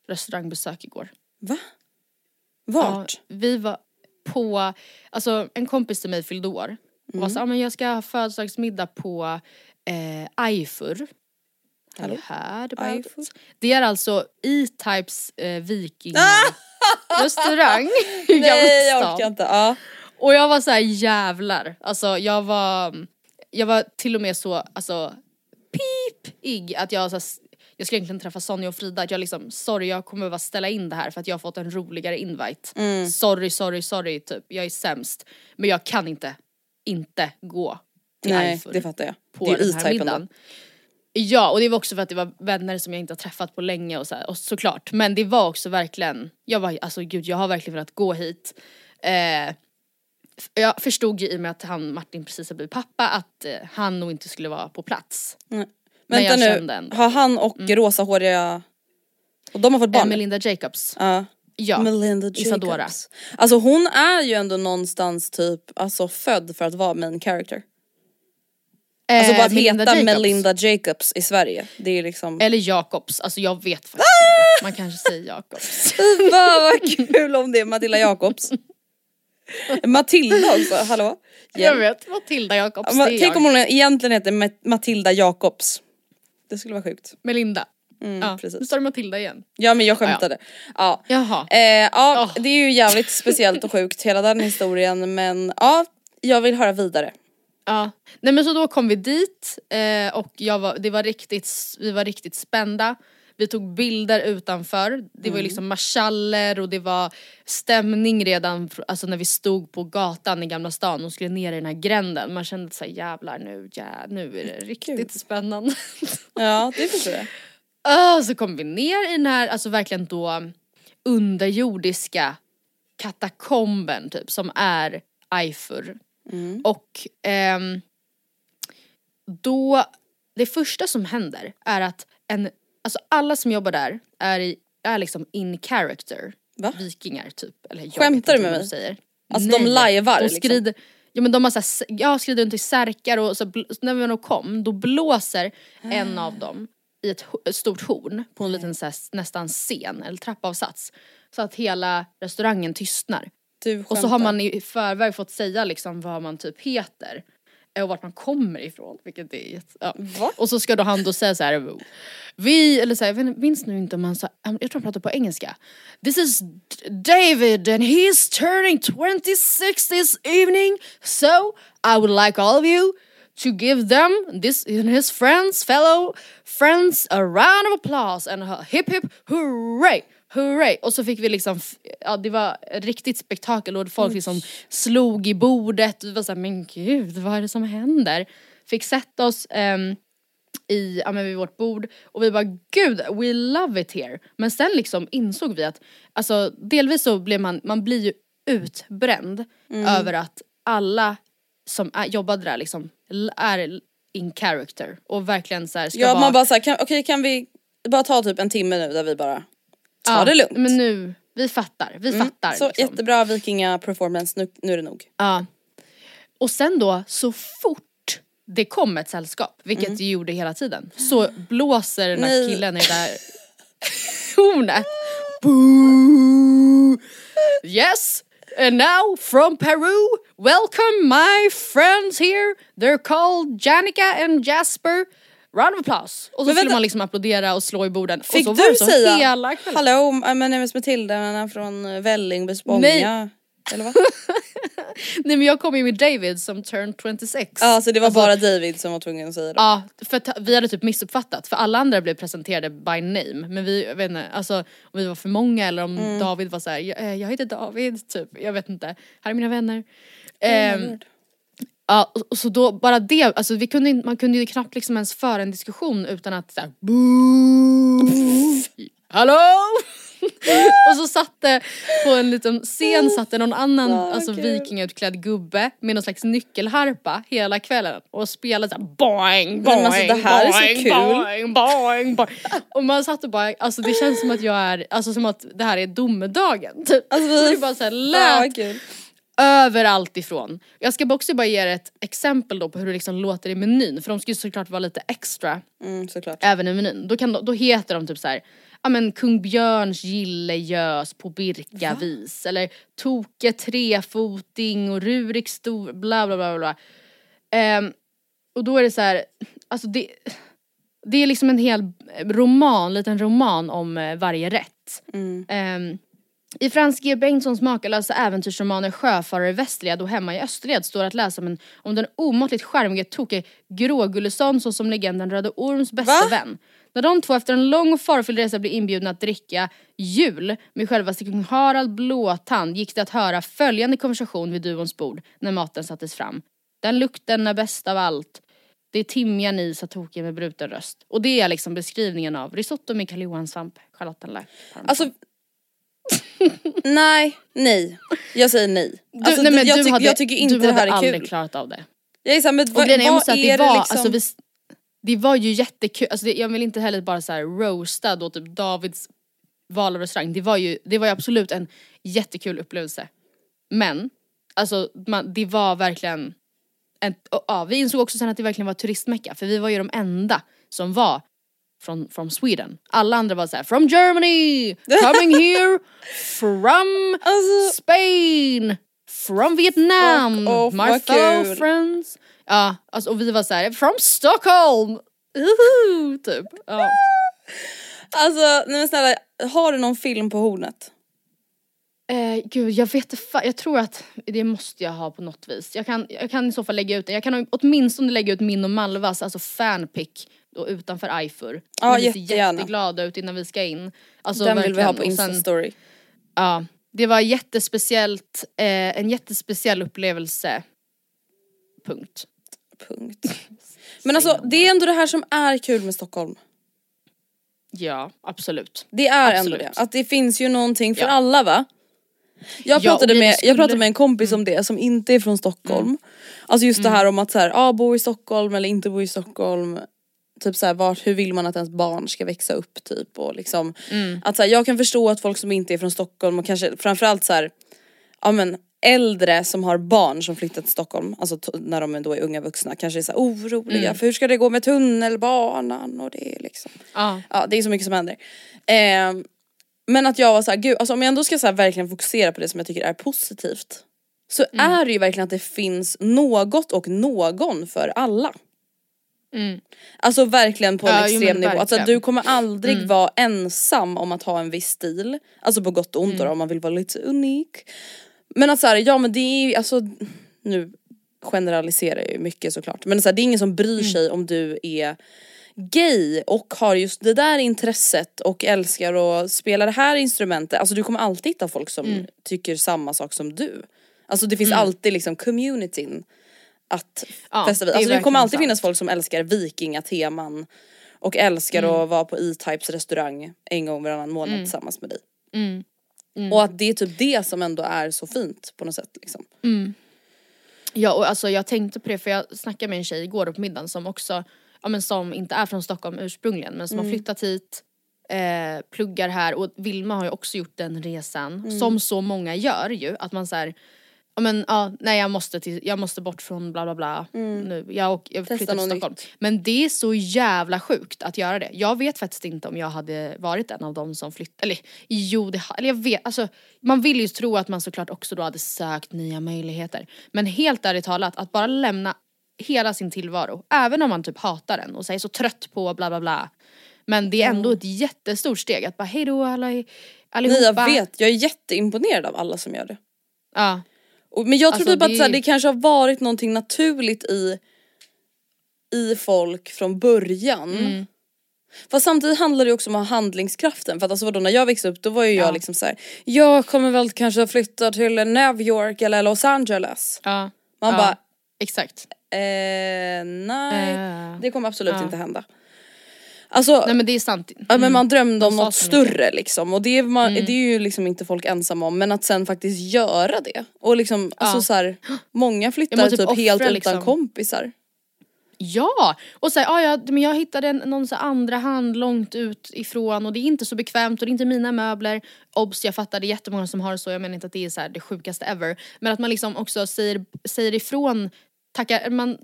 restaurangbesök igår. Va? Vart? Ja, vi var på, alltså en kompis till mig fyllde år. Och Mm. var så, ah, men jag ska ha födelsedagsmiddag på eh, it? Det är alltså E-Types eh, viking restaurang i Gamla Nej jag orkar inte. Ja. Och jag var så här jävlar, alltså jag var, jag var till och med så, alltså pipig att jag så här, jag skulle egentligen träffa Sonja och Frida, att jag liksom sorry jag kommer behöva ställa in det här för att jag har fått en roligare invite. Mm. Sorry, sorry, sorry typ, jag är sämst. Men jag kan inte, inte gå till Nej Eifur det fattar jag. på det är den här middagen. Ja och det var också för att det var vänner som jag inte har träffat på länge och så här, och såklart. Men det var också verkligen, jag var alltså gud jag har verkligen velat gå hit. Eh, jag förstod ju i och med att han Martin precis har blivit pappa att eh, han nog inte skulle vara på plats. Men Vänta jag nu, ändå. har han och rosahåriga, och de har fått Eh, barn? Melinda Jacobs. Ja. Ja, Melinda Jacobs. Isadora. Alltså hon är ju ändå någonstans typ alltså född för att vara main character. Alltså Eh, bara att Melinda heta Jacobs. Melinda Jacobs i Sverige. Det är liksom... Eller Jacobs, alltså jag vet faktiskt inte. Man kanske säger Jacobs. Vad vad kul om det är Matilda Jacobs. Matilda också, hallå? jag vet, Matilda Jacobs, Ma- det är Tänk om hon egentligen heter Ma- Matilda Jacobs. Det skulle vara sjukt. Melinda. Mm, ja, precis. nu står det Matilda igen. Ja men jag skämtade. Ja. Jaha. Eh, ja, Åh. det är ju jävligt speciellt och sjukt hela den historien men ja, jag vill höra vidare. Ja, nej men så då kom vi dit eh, och var, det var riktigt, vi var riktigt spända. Vi tog bilder utanför, det var ju liksom marschaller och det var stämning redan alltså när vi stod på gatan i Gamla stan och skulle ner i den här gränden. Man kände såhär jävlar nu, ja, nu är det riktigt spännande. Ja det förstår jag. Ah, så kom vi ner i den här, alltså verkligen då underjordiska katakomben typ som är Eifur. Och ehm, då, det första som händer är att en, alltså alla som jobbar där är, är liksom in character. Va? Vikingar typ. Eller jag Skämtar du med mig? Säger. Alltså, de lajvar, De liksom? skrider, ja men de har såhär, jag skrider runt i särkar och så när vi nog kom då blåser en Ah. av dem i ett, stort horn på en liten så här, nästan scen eller trappavsats. Så att hela restaurangen tystnar. Du Och så har man i förväg fått säga liksom vad man typ heter och vart man kommer ifrån. Vilket är jätte, ja. Och så ska då han då säga så här. Vi, eller så här, jag minns nu inte om han sa, jag tror han pratade på engelska. This is David and he's turning 26 this evening. So I would like all of you to give them, this and his friends, fellow friends, a round of applause and a hip hip hooray hurray! Och så fick vi liksom, ja det var riktigt spektakel och folk liksom slog i bordet. Vi var såhär, men gud vad är det som händer? Fick sätta oss ehm, i, ja men vid vårt bord och vi bara gud we love it here. Men sen liksom insåg vi att, alltså delvis så blev man, man blir ju utbränd över att alla som är, jobbade där liksom är in character och verkligen så här ska Ja vara man bara såhär, okej kan vi bara ta typ en timme nu där vi bara tar Ja, det lugnt. Men nu, vi fattar, vi Mm, fattar. Så liksom. jättebra vikinga performance, nu, nu är det nog. Ja. Och sen då, så fort det kom ett sällskap, vilket Mm. det gjorde hela tiden, så blåser den här killen i det där hornet. Boo! Yes! And now from Peru, welcome my friends here. They're called Janica and Jasper. Round of applause. Och så Men skulle vänta. man liksom applådera och slå i borden. Fick och så var du det så säga hela kvällen. hallå, my name is Matilda från Vällingby, Spånga. Nej. Eller vad? Nej men jag kom ju med David som turned 26. Ja så det var Alltså, bara David som var tvungen att säga det. Ja, för vi hade typ missuppfattat för alla andra blev presenterade by name men vi, jag vet inte, alltså om vi var för många eller om Mm. David var såhär, jag, eh, jag heter David typ, jag vet inte, här är mina vänner. Ehm, ja, och, och så då bara det, alltså vi kunde, man kunde ju knappt liksom ens föra en diskussion utan att såhär hallå! och så satt det på en liten scen satt det någon annan alltså kul. vikingautklädd gubbe med någon slags nyckelharpa hela kvällen och spelade såhär boing, boing, men alltså, det här är så boing, kul. boing, boing, boing. Och man satt och bara, alltså det känns som att jag är, alltså som att det här är domedagen typ. Alltså, Så det bara såhär lät kul. Överallt ifrån. Jag ska också bara ge er ett exempel då på hur det liksom låter i menyn för de ska ju såklart vara lite extra Mm, även i menyn. Då, kan, då heter de typ så här. Ja men kung Björns gillegös på Birkavis eller Toke trefoting och Rurik stor bla bla bla bla. Ehm, och då är det så här, alltså det, det är liksom en hel roman, liten roman om eh, varje rätt. Mm. Ehm, I Frans G Bengtssons makalösa äventyrsromaner Sjöfarare i Västerled och Hemma i Österled står att läsa om, en, om den omåttligt charmige Toke Grågullesson såsom legenden Röde Orms bästa Va? vän. När de två efter en lång och farofylld resa blev inbjudna att dricka jul med självaste kung Harald Blåtand gick det att höra följande konversation vid duons bord när maten sattes fram. Den lukten är bäst av allt. Det är timjan i, sa Toke med bruten röst. Och det är liksom beskrivningen av risotto med Karl Johan-svamp, charlottenlök, parmesan. Alltså Nej, nej. Jag säger nej. Du, Alltså, nej men jag, du tyck- hade, jag tycker inte du det här hade är aldrig kul. klarat av det. Jag är såhär, men vad, grejen jag vad måste säga är det var, liksom? alltså, vi, det var ju jättekul, alltså det, jag vill inte heller bara så här roasta då typ Davids val av restaurang. Det var ju, det var ju absolut en jättekul upplevelse. Men, alltså man, det var verkligen, en, och, ja, vi insåg också sen att det verkligen var turistmecka för vi var ju de enda som var från from Sweden. Alla andra var så här: from Germany, coming here from Alltså, Spain, from Vietnam, off, my fellow friends. Ja, alltså, och vi var så här: from Stockholm! Uhu, typ. Ja. alltså nej men snälla, har du någon film på Hornet? Eh, gud jag vet inte jag tror att det måste jag ha på något vis. Jag kan, jag kan i så fall lägga ut det. Jag kan åtminstone lägga ut min och Malvas, alltså fanpic då utanför Eifur. Ja, vi ser jättegärna. jätteglada ut innan vi ska in. Alltså, Den vill vi ha på verkligen. Och Insta-story. Ja, det var jättespeciellt, eh, en jättespeciell upplevelse. Punkt. Punkt. Men alltså det är ändå det här som är kul med Stockholm. Ja, absolut. Det är ändå Absolut. det. Att det finns ju någonting för Ja. alla va? Jag Ja, pratade, och vi med, skulle- jag pratade med en kompis om det som inte är från Stockholm. Alltså just det här om att så här, ah, bo i Stockholm eller inte bo i Stockholm. Typ så här, vart, hur vill man att ens barn ska växa upp typ och liksom. Att så här, jag kan förstå att folk som inte är från Stockholm och kanske framförallt så här, ja men äldre som har barn som flyttat till Stockholm, alltså när de då är unga vuxna kanske är så oroliga för hur ska det gå med tunnelbanan och det är liksom. Ja. Ja det är så mycket som händer. Eh, men att jag var såhär, gud alltså om jag ändå ska så verkligen fokusera på det som jag tycker är positivt. Så Mm. är det ju verkligen att det finns något och någon för alla. Mm. Alltså verkligen på en Ja, jo, extrem men nivå. Alltså du kommer aldrig Mm. vara ensam om att ha en viss stil. Alltså på gott och ont Mm. då, om man vill vara lite unik. Men att såhär, ja men det är alltså, nu generaliserar jag ju mycket såklart. Men så här, det är ingen som bryr Mm. sig om du är gay och har just det där intresset och älskar att spela det här instrumentet, alltså du kommer alltid hitta folk som Mm. tycker samma sak som du. Alltså det finns alltid liksom communityn att Ja, festa vid. det Alltså det kommer verkligen alltid sant. finnas folk som älskar vikingateman och älskar Mm. att vara på E-Types restaurang en gång varannan månad tillsammans med dig. Mm. Och att det är typ det som ändå är så fint på något sätt liksom. Ja och alltså jag tänkte på det för jag snackade med en tjej igår på middagen som också, ja men som inte är från Stockholm ursprungligen men som Mm. har flyttat hit, eh, pluggar här och Vilma har ju också gjort den resan Mm. som så många gör ju att man såhär Ja men ja, nej jag måste, till, jag måste bort från bla bla bla nu. Jag, och, jag flyttar till Stockholm. nytt. Men det är så jävla sjukt att göra det. Jag vet faktiskt inte om jag hade varit en av dem som flyttade, eller jo det eller jag vet, alltså man vill ju tro att man såklart också då hade sökt nya möjligheter. Men helt ärligt talat, att bara lämna hela sin tillvaro, även om man typ hatar den och säger så trött på bla bla bla. Men det är ändå ett jättestort steg att bara hejdå alla allihopa. Nej jag vet, jag är jätteimponerad av alla som gör det. Ja. Och, men jag tror Alltså, typ att det- så här, det kanske har varit någonting naturligt i, i folk från början. Mm. Fast samtidigt handlar det också om att ha handlingskraften för att alltså vadå när jag växte upp då var ju Ja. jag liksom så här. jag kommer väl kanske flytta till New York eller Los Angeles. ja. Man ja. bara Exakt. eh, nej Eh, det kommer absolut inte hända. Alltså Nej men det är sant. Ja men man drömde om något större liksom och det är, man, Mm. det är ju liksom inte folk ensamma om men att sen faktiskt göra det. Och liksom alltså Ja. så här, många flyttar typ, typ helt offra, utan liksom. kompisar. Ja! Och här, ah, ja, men jag hittade en, någon så andra hand långt ut ifrån och det är inte så bekvämt och det är inte mina möbler. Obs, jag fattar det är jättemånga som har det så, jag menar inte att det är så det sjukaste ever. Men att man liksom också säger, säger ifrån, tackar, man,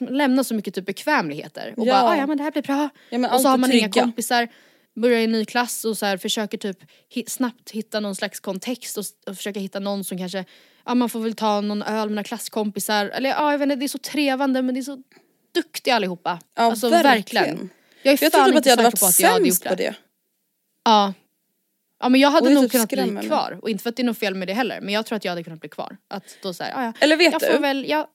lämnar så mycket typ bekvämligheter. Och Ja. bara, ah, ja men det här blir bra. Ja, men och så har man inga trygga. kompisar, börjar i en ny klass och så här, försöker typ hi, snabbt hitta någon slags kontext och, och försöka hitta någon som kanske, ja man får väl ta någon öl med några klasskompisar. Eller ja, jag vet inte, det är så trevande men det är så duktiga allihopa. Ja alltså verkligen. verkligen. Jag är Jag fan typ att inte jag hade varit på att jag hade gjort sämst på det. Ja. Ja men jag hade det nog typ kunnat bli kvar och inte för att det är något fel med det heller men jag tror att jag hade kunnat bli kvar. Att då säga, ja ja. Eller vet Jag du? får väl, jag,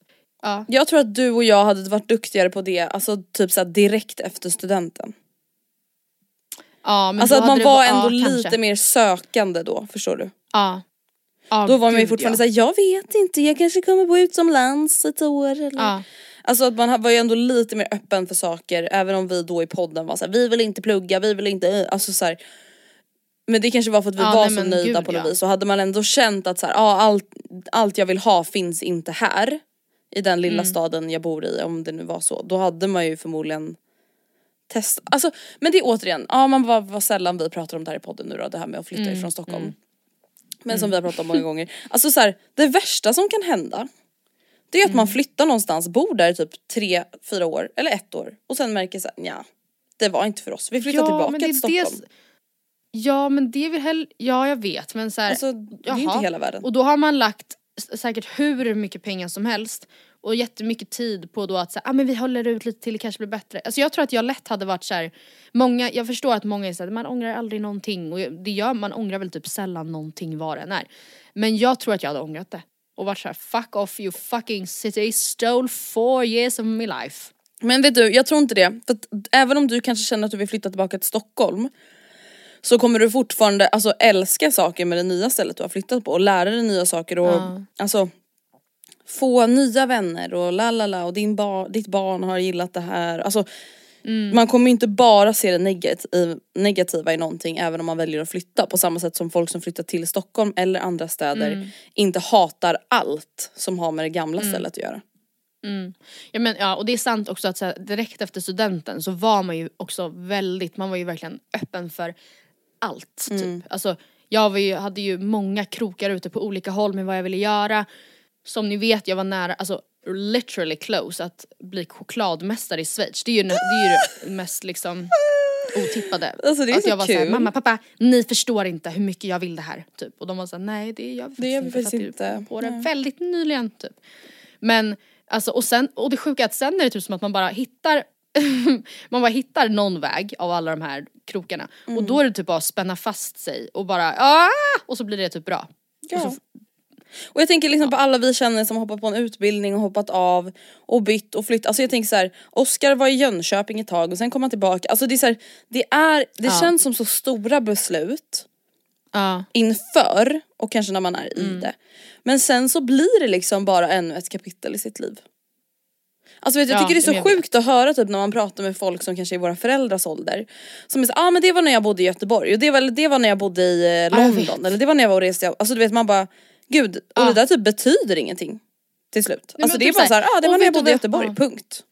ja. Jag tror att du och jag hade varit duktigare på det alltså typ såhär direkt efter studenten. ja men Alltså att man var va- ändå ja, lite kanske. mer sökande då, förstår du? Ja. ja Då var man ju fortfarande ja. såhär, jag vet inte, jag kanske kommer bo utomlands ett år eller Ja. Alltså att man var ju ändå lite mer öppen för saker även om vi då i podden var såhär, vi vill inte plugga, vi vill inte, alltså så här. Men det kanske var för att vi Ja, var nej, så nöjda gud, på något ja. vis och hade man ändå känt att så här, ja, allt, allt jag vill ha finns inte här i den lilla Mm. staden jag bor i om det nu var så. Då hade man ju förmodligen testat. Alltså men det är återigen, ja man var, var sällan vi pratar om det här i podden nu då, det här med att flytta Mm, ifrån Stockholm. Men som vi har pratat om många gånger. Alltså så här, det värsta som kan hända det är att Mm. man flyttar någonstans, bor där typ tre, fyra år eller ett år och sen märker såhär, ja det var inte för oss. Vi flyttar tillbaka det är till Stockholm. Det, ja men det är väl heller, ja jag vet men så här, Alltså det är jaha. inte hela världen. Och då har man lagt säkert hur mycket pengar som helst och jättemycket tid på då att säga, ah, men vi håller ut lite till det kanske blir bättre. Alltså jag tror att jag lätt hade varit så här, många, jag förstår att många är såhär, man ångrar aldrig någonting och det gör man ångrar väl typ sällan någonting vad det än är. Men jag tror att jag hade ångrat det och varit såhär, fuck off you fucking city stole four years of my life. Men vet du, jag tror inte det. För att även om du kanske känner att du vill flytta tillbaka till Stockholm så kommer du fortfarande alltså, älska saker med det nya stället du har flyttat på och lära dig nya saker och Ja. alltså få nya vänner och la la la och din bar, ditt barn har gillat det här. Alltså, Mm. Man kommer ju inte bara se det negativ, negativa i någonting även om man väljer att flytta på samma sätt som folk som flyttar till Stockholm eller andra städer Mm. inte hatar allt som har med det gamla stället att göra. Ja, men, ja och det är sant också att så här, direkt efter studenten så var man ju också väldigt, man var ju verkligen öppen för allt typ. Alltså jag var ju, hade ju många krokar ute på olika håll med vad jag ville göra. Som ni vet jag var nära, alltså literally close att bli chokladmästare i Schweiz. Det är ju, det, är ju det mest liksom otippade. Alltså, det är att så jag var såhär, kul. mamma pappa ni förstår inte hur mycket jag vill det här. Typ. Och de var såhär, nej det gör vi faktiskt Det gör vi inte. faktiskt inte. på det Nej. väldigt nyligen typ. Men alltså och sen, och det sjuka är att sen är det typ som att man bara hittar man bara hittar någon väg av alla de här krokarna och Mm. då är det typ bara att spänna fast sig och bara ah! och så blir det typ bra. Ja. Och så, Och jag tänker liksom på alla vi känner som hoppat på en utbildning och hoppat av och bytt och flyttat. Alltså jag tänker så här, Oskar var i Jönköping ett tag och sen kom han tillbaka. Alltså det är så här, det är, det Ja. känns som så stora beslut Ja. inför och kanske när man är Mm. i det. Men sen så blir det liksom bara ännu ett kapitel i sitt liv. Alltså vet, jag Ja, tycker det är så sjukt att höra typ när man pratar med folk som kanske är våra föräldrars ålder. Som är så, ah, men det var när jag bodde i Göteborg och det var, det var när jag bodde i eh, London eller det var när jag var och reste. Alltså du vet man bara, gud och det där typ betyder ingenting. Till slut. men alltså det är typ bara så här, såhär, ah, det var när jag bodde i Göteborg, punkt.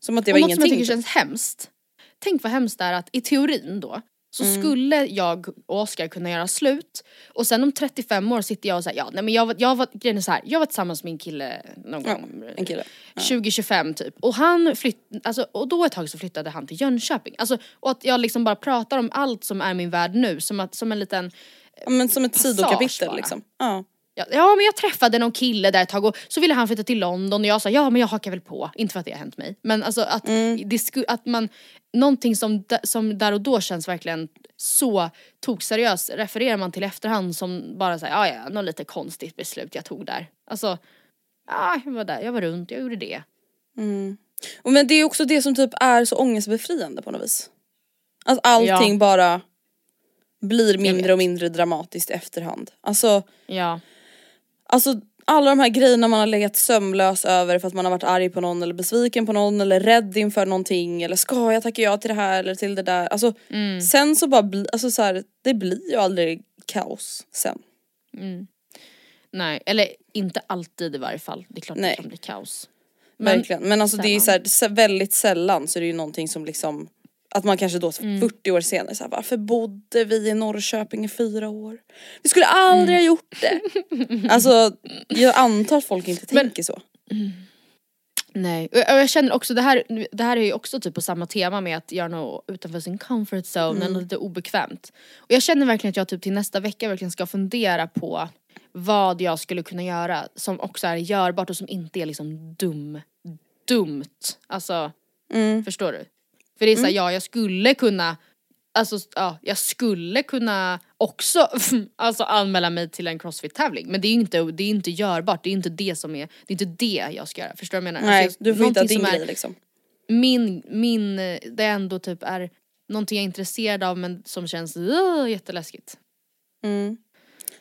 Som att det och var något som jag ingenting. tycker känns hemskt. Tänk vad hemskt det är att i teorin då så Mm. skulle jag och Oskar kunna göra slut och sen om 35 år sitter jag och säger ja nej men jag var, jag var, grejen är så här, jag var tillsammans med min kille någon Ja, gång en kille. 2025 typ och han flytt, alltså, och då ett tag så flyttade han till Jönköping. Alltså, och att jag liksom bara pratar om allt som är min värld nu som, att, som en liten Ja, men som ett sidokapitel bara. liksom. Ja. Ja, ja men jag träffade någon kille där ett tag och så ville han flytta till London och jag sa ja men jag hakar väl på. Inte för att det har hänt mig. Men alltså att, det sku, att man, någonting som, som där och då känns verkligen så tokseriöst refererar man till efterhand som bara säger ja ja, något lite konstigt beslut jag tog där. Alltså, ja jag var där, jag var runt, jag gjorde det. Och Men det är också det som typ är så ångestbefriande på något vis. Att allting Ja. bara blir mindre och mindre dramatiskt i efterhand. Alltså, Ja. Alltså alla de här grejerna man har legat sömnlös över för att man har varit arg på någon eller besviken på någon eller rädd inför någonting eller ska jag tacka ja till det här eller till det där. Alltså Mm. sen så bara bli, alltså så här, det blir ju aldrig kaos sen. Nej, eller inte alltid i varje fall. Det är klart Nej. det kan bli kaos. Men- Verkligen. Men alltså det är så här, väldigt sällan så är det ju någonting som liksom att man kanske då Mm. 40 år senare så här, varför bodde vi i Norrköping i fyra år? Vi skulle aldrig Mm. ha gjort det. alltså jag antar att folk inte tänker så. Nej, och jag känner också det här, det här är ju också typ på samma tema med att göra något utanför sin comfort zone, eller lite obekvämt. Och jag känner verkligen att jag typ till nästa vecka verkligen ska fundera på vad jag skulle kunna göra som också är görbart och som inte är liksom dum, dumt. Alltså, förstår du? För det är såhär, ja jag skulle kunna Alltså ja, jag skulle kunna också alltså, anmäla mig till en crossfit-tävling men det är ju inte, det är inte görbart, det är inte det som är, det är inte det jag ska göra, förstår du vad jag menar? Nej Alltså, du får hitta din grej liksom. Min, min, det ändå typ är någonting jag är intresserad av men som känns uh, jätteläskigt.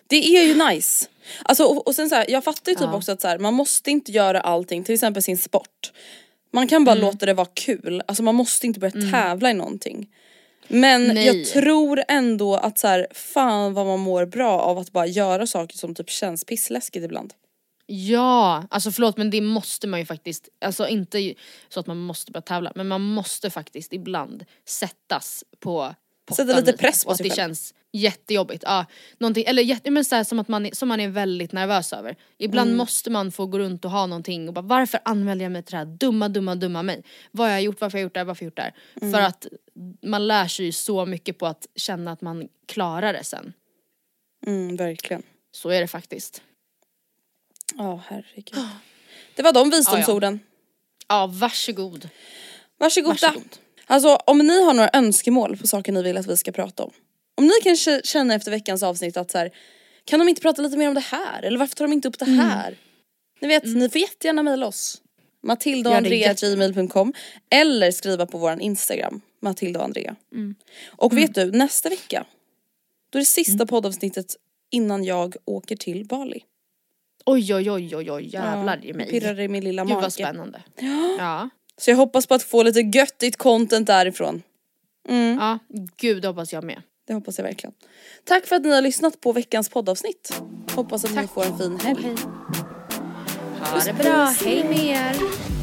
Det är ju nice. Alltså och, och sen så här, jag fattar ju typ Ja. också att så här, man måste inte göra allting, till exempel sin sport. Man kan bara Mm. låta det vara kul, alltså man måste inte börja tävla i någonting. Men Nej. jag tror ändå att så här, fan vad man mår bra av att bara göra saker som typ känns pissläskigt ibland. Ja, alltså förlåt men det måste man ju faktiskt, alltså inte så att man måste börja tävla men man måste faktiskt ibland sättas på Sätta lite press på och att sig det själv. känns jättejobbigt. Ja, någonting, eller jätte, men så här, som att man, är- som man är väldigt nervös över. Ibland Mm. måste man få gå runt och ha någonting och bara varför anmälde jag mig till det här dumma dumma dumma mig? Vad har jag gjort, varför har jag gjort det här, varför har jag gjort det här? Mm. För att man lär sig ju så mycket på att känna att man klarar det sen. Mm, verkligen. Så är det faktiskt. Ja herregud. Det var de visdomsorden. Ja varsågod. Varsågoda. Varsågod. Alltså om ni har några önskemål på saker ni vill att vi ska prata om. Om ni kanske känner efter veckans avsnitt att så här, kan de inte prata lite mer om det här? Eller varför tar de inte upp det här? Ni vet, ni får jättegärna mejla oss. Matilda och Andrea gmail.com eller skriva på våran Instagram, Matilda och Andrea. Och vet du, nästa vecka, då är det sista poddavsnittet innan jag åker till Bali. Oj oj oj oj oj jävlar i mig. Pirrar i min lilla Gud mage. vad spännande. Ja. Så jag hoppas på att få lite göttigt content därifrån. ja, gud det hoppas jag med. Det hoppas jag verkligen. Tack för att ni har lyssnat på veckans poddavsnitt. Hoppas att ni får en fin helg. Hej. Ha det bra, hej med er.